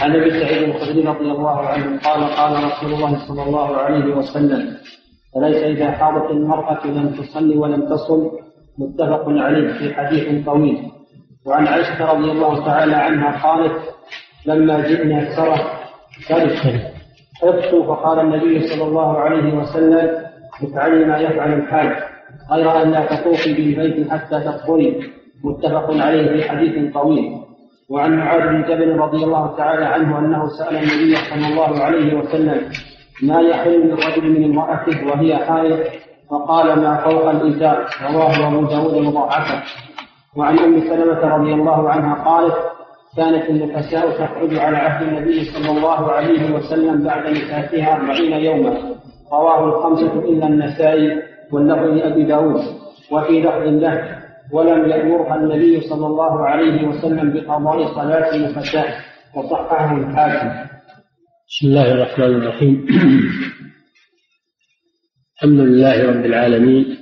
عن أبي سعيد الخدري رضي الله عنه قال قال رسول الله صلى الله عليه وسلم فليس إذا حاضت المرأة لم تصلي ولم تصم؟ متفق عليه في حديث طويل. وعن عائشة رضي الله تعالى عنها قالت لما جئنا سرف سرف خفت فقال النبي صلى الله عليه وسلم افعلي ما يفعل الحاج غير أن لا تطوفي بالبيت حتى تطهري متفق عليه في حديث طويل. وعن معاذ بن جبل رضي الله تعالى عنه أنه سأل النبي صلى الله عليه وسلم ما يحل للرجل من امرأته وهي حائض؟ فقال ما فوق الازار رواه أبو داود مضاعفة. وعن أم سلمة رضي الله عنها قالت كانت النفساء تخرج على عهد النبي صلى الله عليه وسلم بعد نفاسها أربعين يوما. رواه الخمسة إلا النسائي واللفظ لأبي داود. وفي لفظ له ولم يأمرها النبي صلى الله عليه وسلم بقضاء صلاة النفساء وصححه الحاكم. بسم الله الرحمن الرحيم. الحمد لله رب العالمين.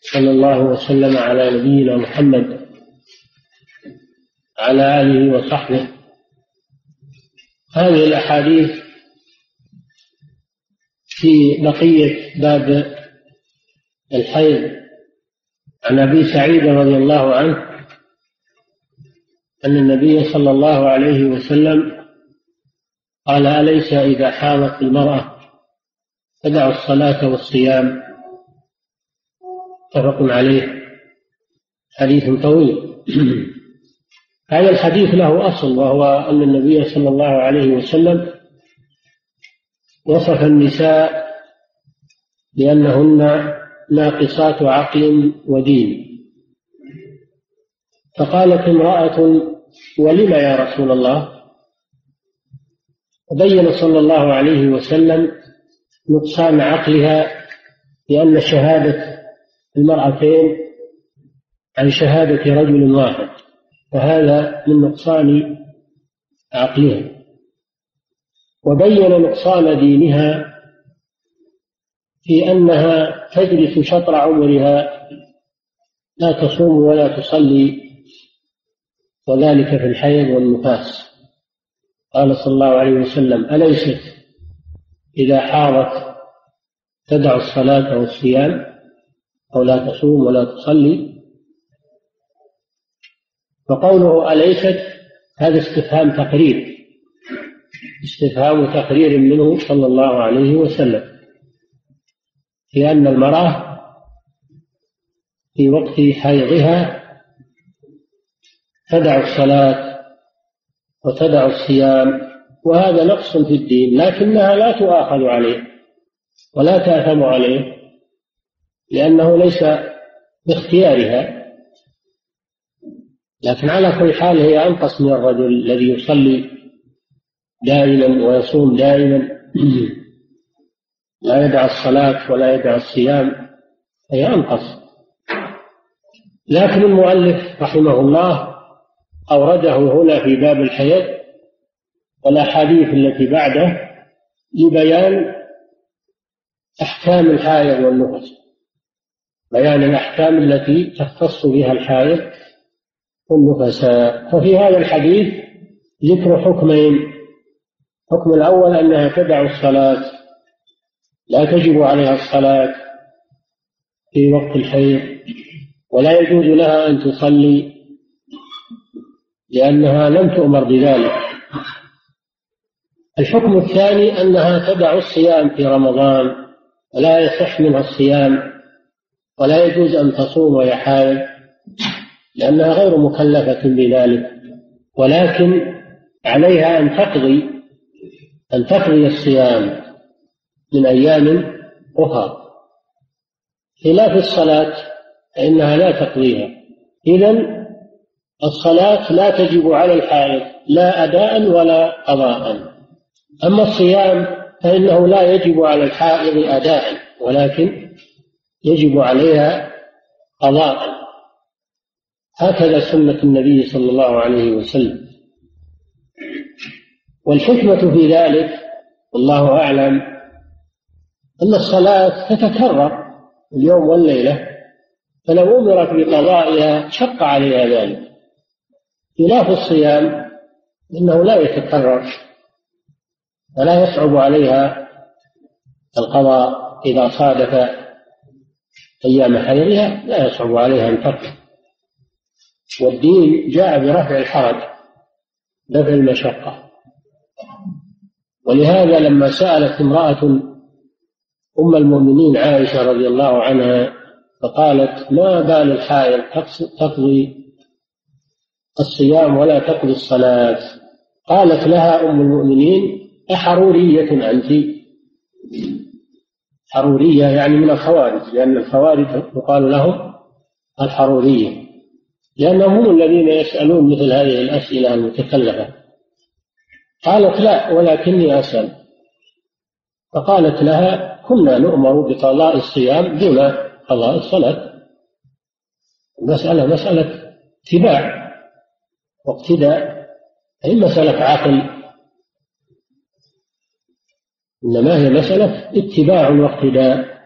صلى الله وسلم على نبينا محمد على آله وصحبه. هذه الأحاديث في بقية باب الحيض. عن أبي سعيد رضي الله عنه أن النبي صلى الله عليه وسلم قال أليس إذا حاضت المرأة تدع الصلاة والصيام؟ متفق عليه حديث طويل. هذا الحديث له أصل وهو أن النبي صلى الله عليه وسلم وصف النساء بأنهن ناقصات عقل ودين. فقالت امرأة ولم يا رسول الله؟ وبين صلى الله عليه وسلم نقصان عقلها بأن شهادة المرأتين عن شهادة رجل واحد فهذا من نقصان عقلها. وبين نقصان دينها في أنها تجلس شطر عمرها لا تصوم ولا تصلي وذلك في الحيض والنفاس. قال صلى الله عليه وسلم أليست إذا حاضت تدع الصلاة والصيام أو لا تصوم ولا تصلي؟ فقوله أليست هذا استفهام تقرير استفهام تقرير منه صلى الله عليه وسلم. في أن المرأة في وقت حيضها تدع الصلاة وتدع الصيام وهذا نقص في الدين لكنها لا تؤاخذ عليه ولا تأثم عليه لأنه ليس باختيارها. لكن على كل حال هي أنقص من الرجل الذي يصلي دائما ويصوم دائما. لا يدع الصلاة ولا يدع الصيام هي أنقص. لكن المؤلف رحمه الله أورده هنا في باب الحيض والأحاديث التي بعده لبيان أحكام الحائض والنفس. بيان الأحكام التي تختص بها الحائض والنفساء ففي هذا الحديث ذكر حكمين. الحكم الأول أنها تدع الصلاة لا تجب عليها الصلاة في وقت الحيض ولا يجوز لها أن تصلي لأنها لم تؤمر بذلك. الحكم الثاني أنها تدع الصيام في رمضان ولا يصح منها الصيام ولا يجوز أن تصوم وهي حائض لأنها غير مكلفة بذلك. ولكن عليها أن تقضي أن تقضي الصيام. من أيام أخرى. خلاف الصلاة فإنها لا تقضيها. إذا الصلاة لا تجب على الحائض لا أداء ولا قضاء. أما الصيام فإنه لا يجب على الحائض أداء ولكن يجب عليها قضاء. هكذا سنة النبي صلى الله عليه وسلم. والحكمة في ذلك والله أعلم أن الصلاة تتكرر اليوم والليلة فلو أمرت بقضائها شق عليها ذلك. خلاف الصيام إنه لا يتكرر ولا يصعب عليها القضاء إذا صادف أيام حيضها لا يصعب عليها أن والدين جاء برفع الحرج دفع المشقة. ولهذا لما سألت امرأة أم المؤمنين عائشة رضي الله عنها فقالت ما بال الحائض تقضي الصيام ولا تقضي الصلاة؟ قالت لها أم المؤمنين أحرورية أنت؟ حرورية يعني من الخوارج لأن الخوارج يقال لهم الحرورية لأنهم هم الذين يسألون مثل هذه الأسئلة المتكلفة. قالت لا ولكني أسأل. فقالت لها كنا نؤمر بقضاء الصيام دون قضاء الصلاة. المسألة مسألة اتباع واقتداء أي مسألة عقل. إنما هي مسألة اتباع واقتداء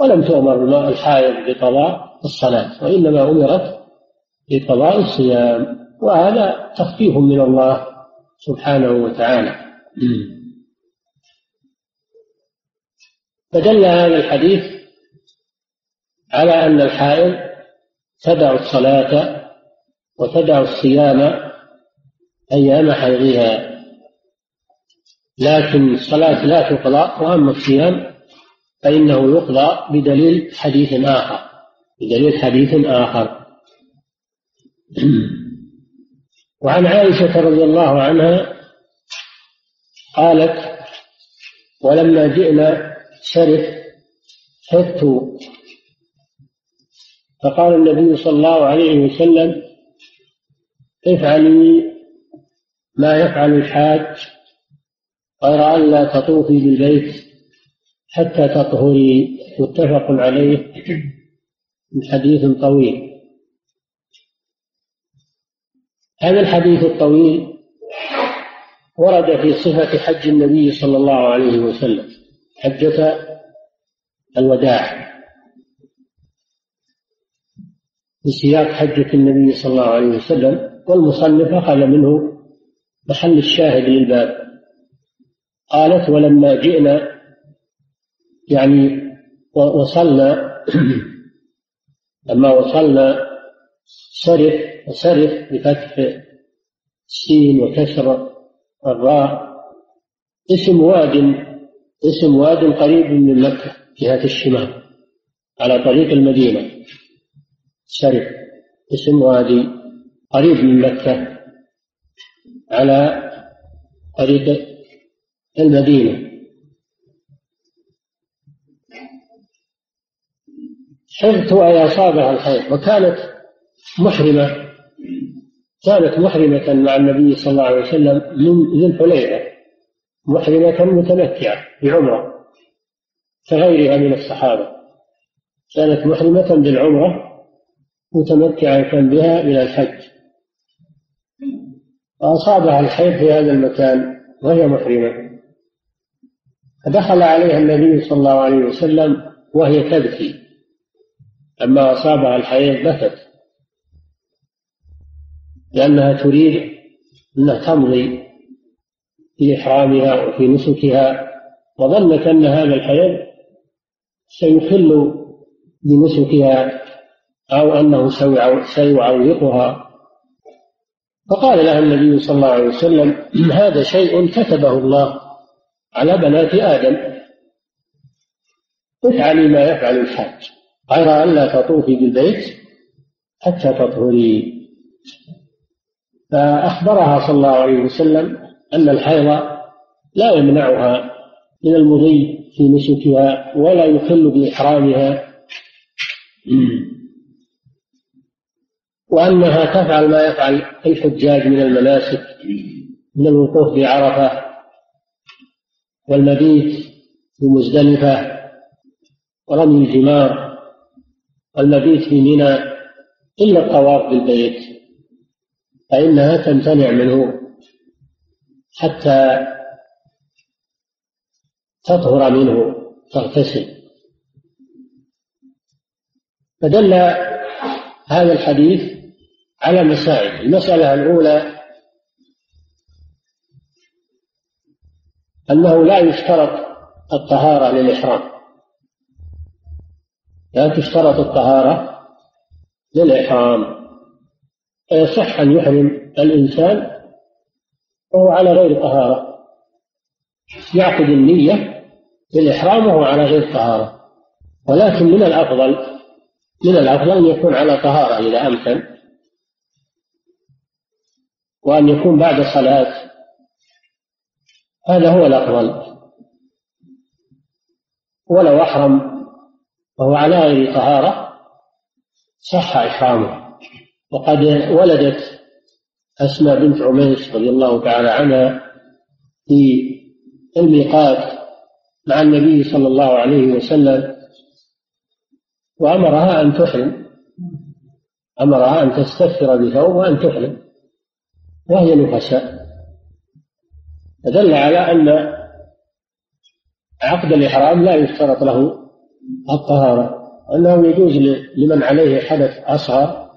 ولم تؤمر الحائض بقضاء الصلاة وإنما أمرت بقضاء الصيام وهذا تخفيف من الله سبحانه وتعالى. فدل هذا الحديث على أن الحائض تدع الصلاة وتدع الصيام أيام حيضها. لكن الصلاة لا تقضى وأما الصيام فإنه يقضى بدليل حديث آخر بدليل حديث آخر. وعن عائشة رضي الله عنها قالت ولما جئنا شرف حفت فقال النبي صلى الله عليه وسلم افعلي ما يفعل الحاج غير أن لا تطوفي بالبيت حتى تطهري. متفق عليه من حديث طويل. هذا الحديث الطويل ورد في صفة حج النبي صلى الله عليه وسلم. حجة الوداع. في سياق حجة النبي صلى الله عليه وسلم والمصنف أخذ منه محل الشاهد للباب. قالت ولما جئنا يعني وصلنا لما وصلنا صرف وصرف بفتح السين وكسر الراء اسم واد اسم واد قريب من مكة جهة الشمال على طريق المدينة. سرف اسم وادي قريب من مكة على طريق المدينة. حفظت أي أصابها الخير وكانت محرمة كانت محرمة مع النبي صلى الله عليه وسلم من ذي الحليفة. محرمة متمتعة بعمرة كغيرها من الصحابة. كانت محرمة بالعمرة متمتعة بها من الحج. فأصابها الحيض في هذا المكان وهي محرمة. فدخل عليها النبي صلى الله عليه وسلم وهي تبكي. لما أصابها الحيض بكت. لأنها تريد أنها تمضي في إحرامها وفي نسكها وظنت أن هذا الحيض سيخل بنسكها أو أنه سيعوقها فقال لها النبي صلى الله عليه وسلم هذا شيء كتبه الله على بنات آدم. افعلي ما يفعل الحاج. غير أن لا تطوفي بالبيت حتى تطهري. فأخبرها صلى الله عليه وسلم أن الحيض لا يمنعها من المضي في نسكها ولا يخل بإحرامها. وأنها تفعل ما يفعل الحجاج من المناسك من الوقوف بعرفة والمبيت في مزدلفة ورمي الجمار والمبيت في منى إلا الطواف بالبيت فإنها تمتنع منه. حتى تطهر منه تغتسل. فدل هذا الحديث على مسائل. المسألة الأولى أنه لا يشترط الطهارة للإحرام. لا تشترط الطهارة للإحرام. فيصح أن يحرم الإنسان وهو على غير طهارة. يعقد النية للإحرام وهو على غير طهارة. ولكن من الأفضل من الأفضل أن يكون على طهارة إذا أمكن. وأن يكون بعد صلاة هذا هو الأفضل. ولو أحرم وهو على غير طهارة صح إحرامه. وقد ولدت أسماء بنت عميس رضي الله تعالى عنها في الميقات مع النبي صلى الله عليه وسلم وأمرها أن تحرم أمرها أن تستغفر بثوب وأن تحرم وهي نفساء. فدل على أن عقد الإحرام لا يشترط له الطهارة أنه يجوز لمن عليه حدث أصغر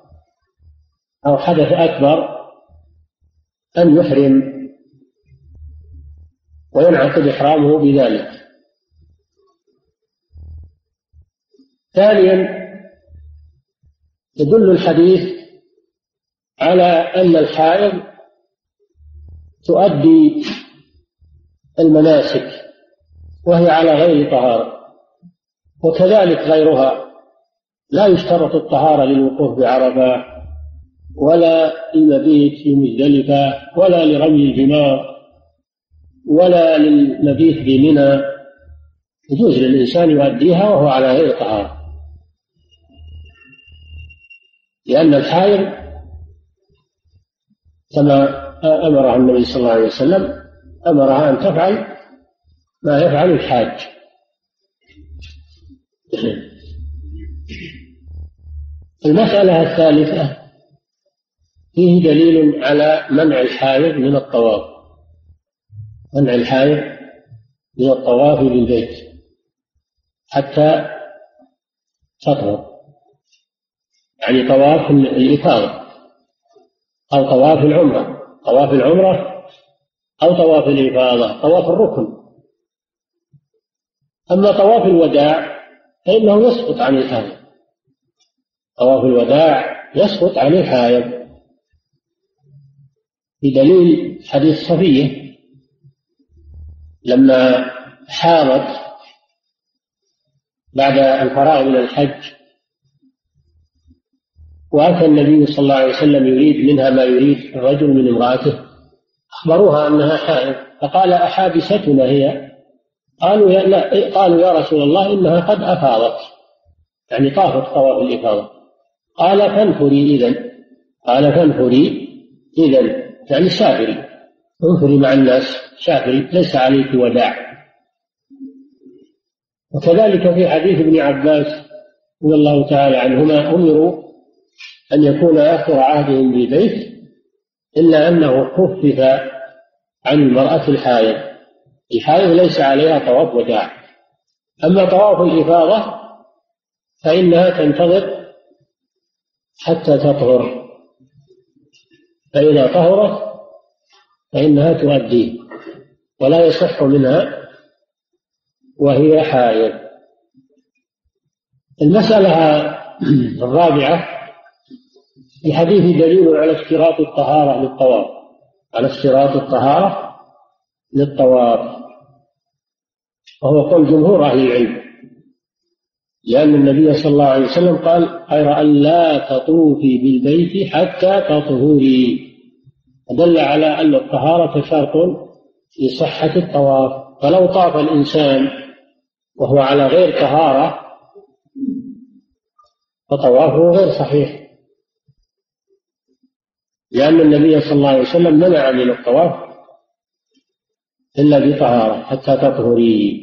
أو حدث أكبر أن يحرم وينعقد إحرامه بذلك. ثانيا يدل الحديث على أن الحائض تؤدي المناسك وهي على غير طهارة وكذلك غيرها لا يشترط الطهارة للوقوف بعرفة ولا المبيت في مزدلفة ولا لرمي الجمار ولا للمبيت بمنى يجوز للإنسان يؤديها وهو على غير طهارة. لأن الحائض كما أمرها النبي صلى الله عليه وسلم أمرها أن تفعل ما يفعل الحاج. المسألة الثالثة فيه دليل على منع الحائض من الطواف. منع الحائض من الطواف بالبيت. حتى تطهر. يعني طواف الإفاضة. أو طواف العمرة. طواف العمرة أو طواف الإفاضة. طواف الركن. أما طواف الوداع فإنه يسقط عن الحائض. طواف الوداع يسقط عن الحائض. بدليل حديث صفية لما حاضت بعد الفراغ من الحج وأتى النبي صلى الله عليه وسلم يريد منها ما يريد الرجل من امرأته. أخبروها أنها حائض فقال أحابستنا هي؟ قالوا يا لا قالوا يا رسول الله إنها قد أفاضت. يعني طافت طواف الإفاضة. قال فانفري إذا قال فانفري إذا يعني سافري انفري مع الناس سافري ليس عليك وداع. وكذلك في حديث ابن عباس رضي الله تعالى عنهما أمروا أن يكون آخر عهدهم بالبيت إلا أنه خفف عن المرأة الحائض. الحائض ليس عليها طواف وداع. أما طواف الإفاضة فإنها تنتظر حتى تطهر. فإذا طهرت فإنها تؤديه ولا يصح منها وهي حائض. المسألة الرابعة في حديث دليل على اشتراط الطهارة للطواف. على اشتراط الطهارة للطواف. وهو قول جمهور أهل العلم. لأن النبي صلى الله عليه وسلم قال غير أن لا تطوفي بالبيت حتى تطهري. دل على أن الطهارة شرط لصحة الطواف. فلو طاف الإنسان وهو على غير طهارة فطوافه غير صحيح. لأن النبي صلى الله عليه وسلم منع من الطواف إلا بطهارة حتى تطهري.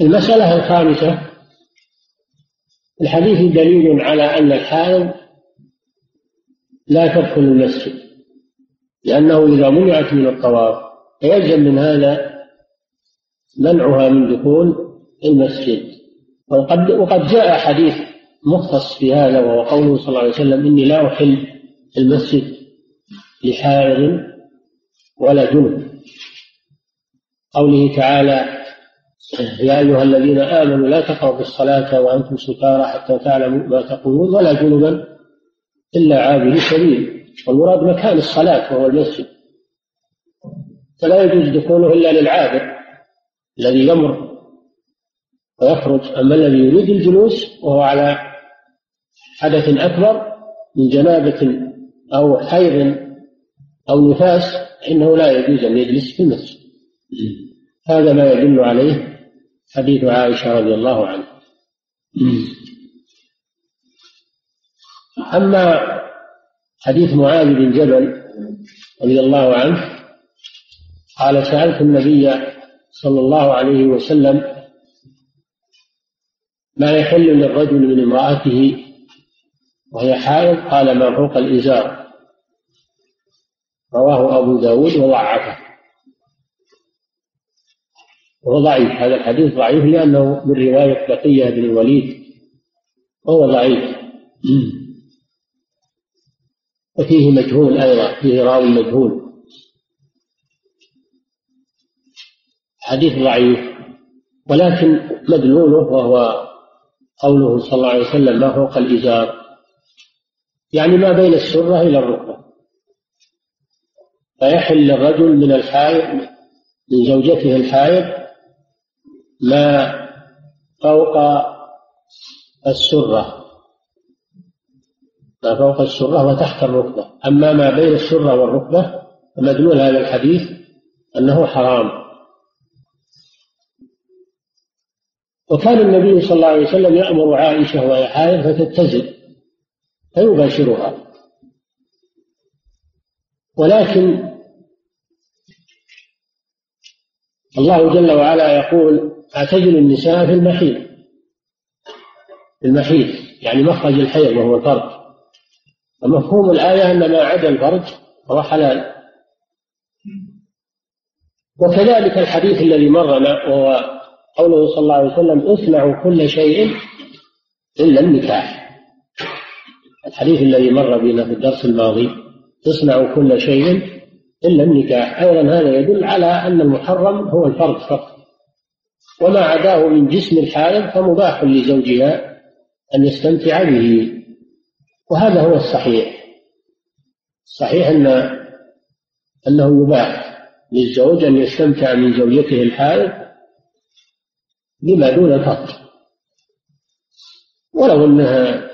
المسألة الخامسة الحديث دليل على أن الحائض لا تدخل المسجد لأنه إذا منعت من الطواف يلزم من هذا منعها من دخول المسجد. وقد وقد جاء حديث مختص في هذا وهو قوله صلى الله عليه وسلم إني لا أحل المسجد لحائض ولا جنب. قوله تعالى يا أيها الذين آمنوا لا تقربوا الصلاة وأنتم سكارى حتى تعلموا ما تقولون ولا جنبا إلا عابر سبيل. والمراد مكان الصلاة وهو المسجد. فلا يجوز دخوله إلا للعابر الذي يمر ويخرج. أما الذي يريد الجلوس وهو على حدث أكبر من جنابة أو حيض أو نفاس فإنه لا يجوز أن يجلس في المسجد. هذا ما يدل عليه حديث عائشة رضي الله عنها. أما حديث معاذ بن جبل رضي الله عنه قال سألت النبي صلى الله عليه وسلم ما يحل للرجل من امرأته وهي حائض؟ قال ما فوق الإزار. رواه أبو داود وضعفه. وهو ضعيف. هذا الحديث ضعيف لأنه من رواية بقية بن الوليد. وهو ضعيف. وفيه مجهول أيضا. فيه راوي مجهول. حديث ضعيف. ولكن مدلوله وهو قوله صلى الله عليه وسلم ما فوق الإزار. يعني ما بين السرة إلى الركبة. فيحل للرجل من الحائض من زوجته الحائض ما فوق السرة. ما فوق السرة وتحت الركبة. أما ما بين السرة والركبة فمدلول هذا الحديث أنه حرام. وكان النبي صلى الله عليه وسلم يأمر عائشة وهي فتتزل فيباشرها. ولكن الله جل وعلا يقول اعتزل النساء في المحيط. في المحيط يعني مخرج الحيض وهو الفرج. ومفهوم الآية أن ما عدا الفرج هو حلال. وكذلك الحديث الذي مرنا وهو قوله صلى الله عليه وسلم اصنعوا كل شيء إلا النكاح. الحديث الذي مر بنا في الدرس الماضي تصنع كل شيء إلا النكاح. أيضا هذا يدل على أن المحرم هو الفرد فقط. وما عداه من جسم الحائض فمباح لزوجها أن يستمتع به. وهذا هو الصحيح. صحيح أن أنه يباح للزوج أن يستمتع من زوجته الحائض بما دون الفقر. ولو أنها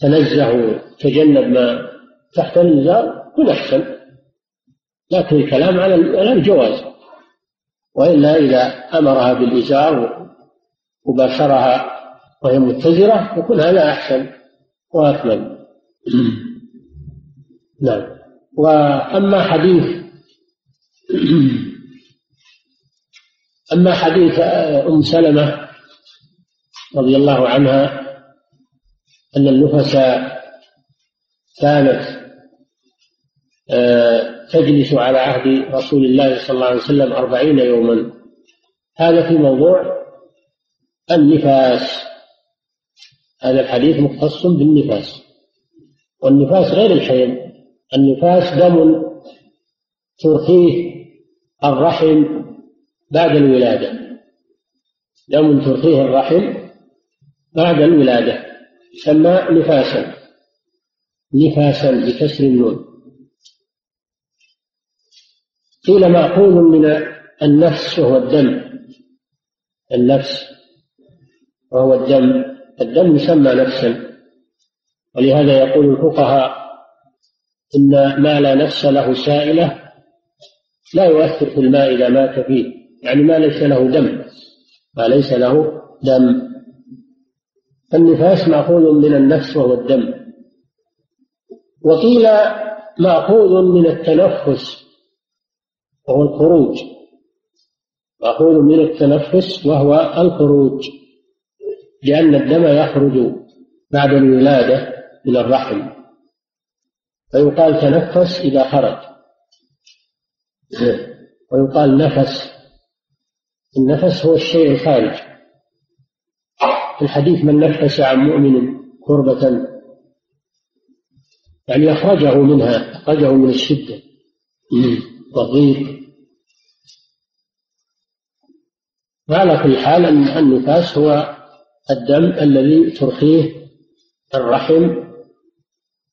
تنزه وتجنب ما تحت الإزار كن أحسن. لكن الكلام على الجواز. وإلا إذا أمرها بالإزار وباشرها وهي متزرة يكون هذا أحسن وأكمل. نعم. وأما حديث أما حديث أم سلمة رضي الله عنها أن النفس كانت آه، تجلس على عهد رسول الله صلى الله عليه وسلم أربعين يوما. هذا في موضوع النفاس. هذا الحديث مختص بالنفاس. والنفاس غير الحيض. النفاس دم ترخيه الرحم بعد الولادة. دم ترخيه الرحم بعد الولادة. يسمى نفاسا. نفاسا بكسر النون. قيل مأخوذ من النفس وهو الدم. النفس وهو الدم. الدم يسمى نفسا. ولهذا يقول الفقهاء إن ما لا نفس له سائلة لا يؤثر في الماء إذا مات فيه. يعني ما ليس له دم ما ليس له دم. فالنفاس مأخوذ من النفس وهو الدم. وقيل مأخوذ من التنفس وهو الخروج. مأخوذ من التنفس وهو الخروج لأن الدم يخرج بعد الولادة من الرحم. فيقال تنفس إذا خرج. ويقال نفس. النفس هو الشيء الخارج. في الحديث من نفس عن مؤمن كربة يعني أخرجه منها أخرجه من الشدة. والضيق وعلى كل حال النفاس هو الدم الذي ترخيه الرحم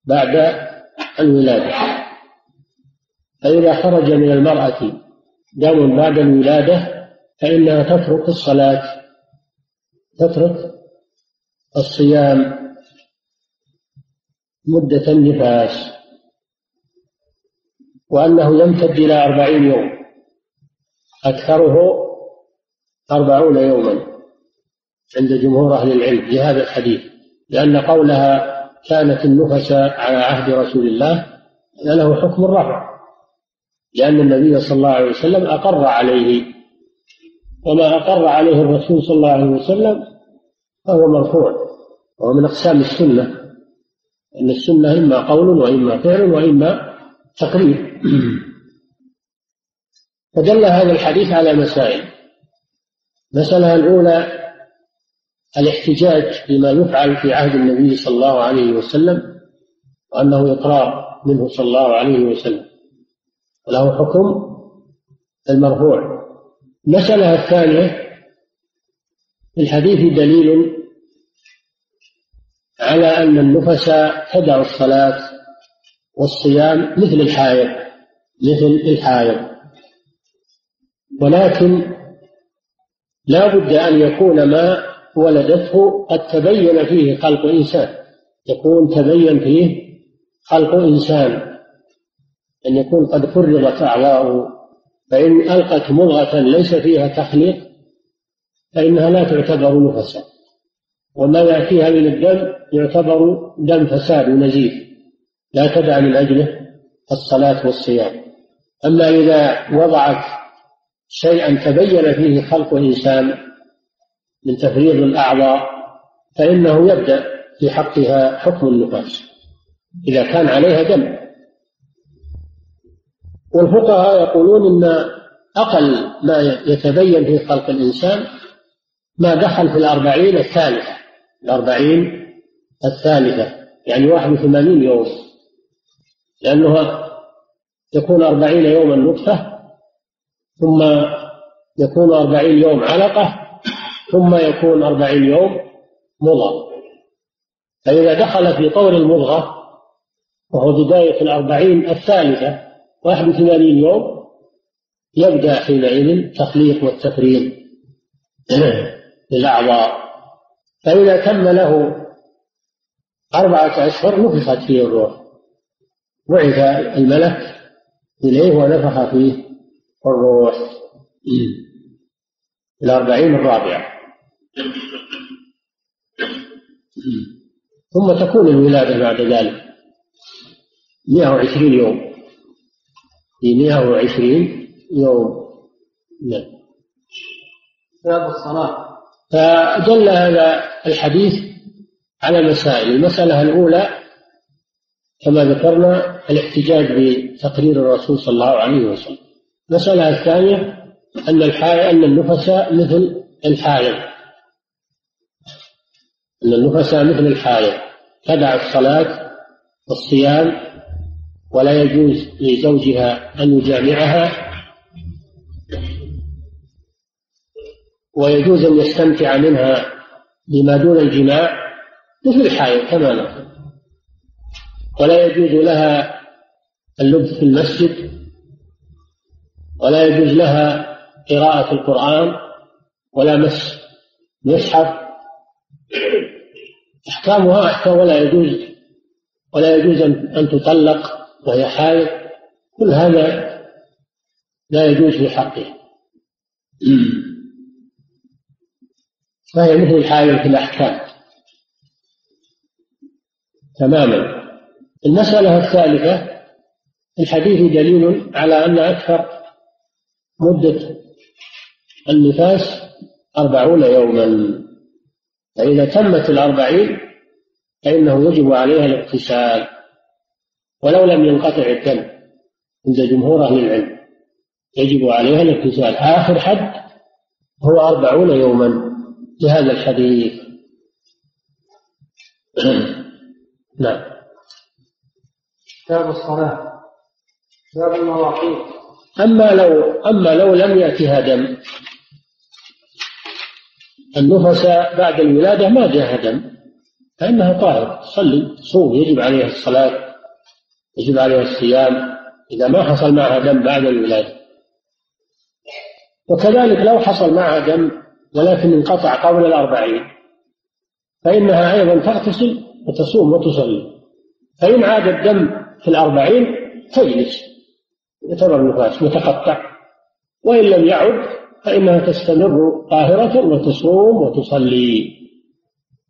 بعد الولادة. فإذا خرج من المرأة دم بعد الولادة فإنها تترك الصلاة تترك الصيام مدة النفاس. وأنه يمتد إلى أربعين يوم. أكثره أربعون يوما عند جمهور أهل العلم في هذا الحديث لأن قولها كانت النفس على عهد رسول الله له حكم الرفع لأن النبي صلى الله عليه وسلم أقر عليه. وما أقر عليه الرسول صلى الله عليه وسلم فهو مرفوع وهو من أقسام السنة. أن السنة إما قول وإما فعل وإما تقرير فدل هذا الحديث على مسائل. المسألة الأولى الاحتجاج بما يفعل في عهد النبي صلى الله عليه وسلم وأنه إقرار منه صلى الله عليه وسلم. وله حكم المرفوع. المسألة الثانية في الحديث دليل على أن النفس تدع الصلاة والصيام مثل الحائض مثل الحائض. ولكن لا بد أن يكون ما ولدته قد تبين فيه خلق إنسان. يكون تبين فيه خلق إنسان. أن يكون قد فرغت أعضاؤه. فإن ألقت مضغة ليس فيها تخليق فإنها لا تعتبر نفسا وما يأتيها من الدم يعتبر دم فساد ونزيف لا تدع من أجله الصلاة والصيام. أما إذا وضعت شيئا تبين فيه خلق إنسان من تفريغ الأعضاء فإنه يبدأ في حقها حكم النفاس إذا كان عليها دم. والفقهاء يقولون إن أقل ما يتبين في خلق الإنسان ما دخل في الأربعين الثالثة. الأربعين الثالثة يعني واحد وثمانين يوم. لأنه يكون أربعين يوما نطفة ثم يكون أربعين يوم علقة ثم يكون أربعين يوم مضغة. فإذا دخل في طور المضغة وهو بداية الأربعين الثالثة واحد وثمانين يوم يبدأ حينئذ التخليق والتفريغ للأعضاء. فإذا تم له أربعة أشهر نفخت فيه الروح. بعث الملك إليه ونفخ فيه الروح. الأربعين الرابعة. ثم تكون الولادة بعد ذلك 120 يوم. في 120 يوم. نعم. باب الصلاة. فدل هذا الحديث على مسائل المسألة الأولى كما ذكرنا الاحتجاج بتقرير الرسول صلى الله عليه وسلم. المسألة الثانية أن الحائل أن النفس مثل الحائل. أن النفس مثل الحائض تدع الصلاة والصيام ولا يجوز لزوجها أن يجامعها ويجوز أن يستمتع منها بما دون الجماع مثل الحائض كما نقول. ولا يجوز لها اللبث في المسجد ولا يجوز لها قراءة القرآن ولا مس مصحف. أحكامها أحكام ولا يجوز ولا يجوز أن تطلق وهي حائض. كل هذا لا يجوز في حقه فهي مثل الحائض في الأحكام. تماما. المسألة الثالثة الحديث دليل على أن أكثر مدة النفاس أربعون يوما. فإذا تمت الأربعين فإنه يجب عليها الاغتسال ولو لم ينقطع الدم عند جمهور أهل العلم يجب عليها الاغتسال. آخر حد هو أربعون يوما لهذا الحديث. نعم. كتاب الصلاة. باب المواقيت. أما لو أما لو لم يأتها دم النفس بعد الولادة ما جاءها دم فإنها طاهرة تصلي تصوم يجب عليها الصلاة يجب عليها الصيام إذا ما حصل معها دم بعد الولادة. وكذلك لو حصل معها دم ولكن انقطع قبل الأربعين فإنها أيضا تغتسل وتصوم وتصلي. فإن عاد الدم في الأربعين تجلس يعتبر النفاس متقطع. وإن لم يعد فإنها تستمر طاهرة وتصوم وتصلي.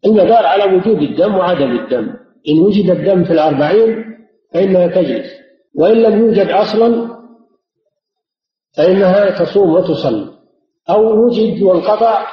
المدار على وجود الدم وعدم الدم. إن وجد الدم في الأربعين فإنها تجلس. وإن لم يوجد أصلا فإنها تصوم وتصلي. أو وجد وانقطع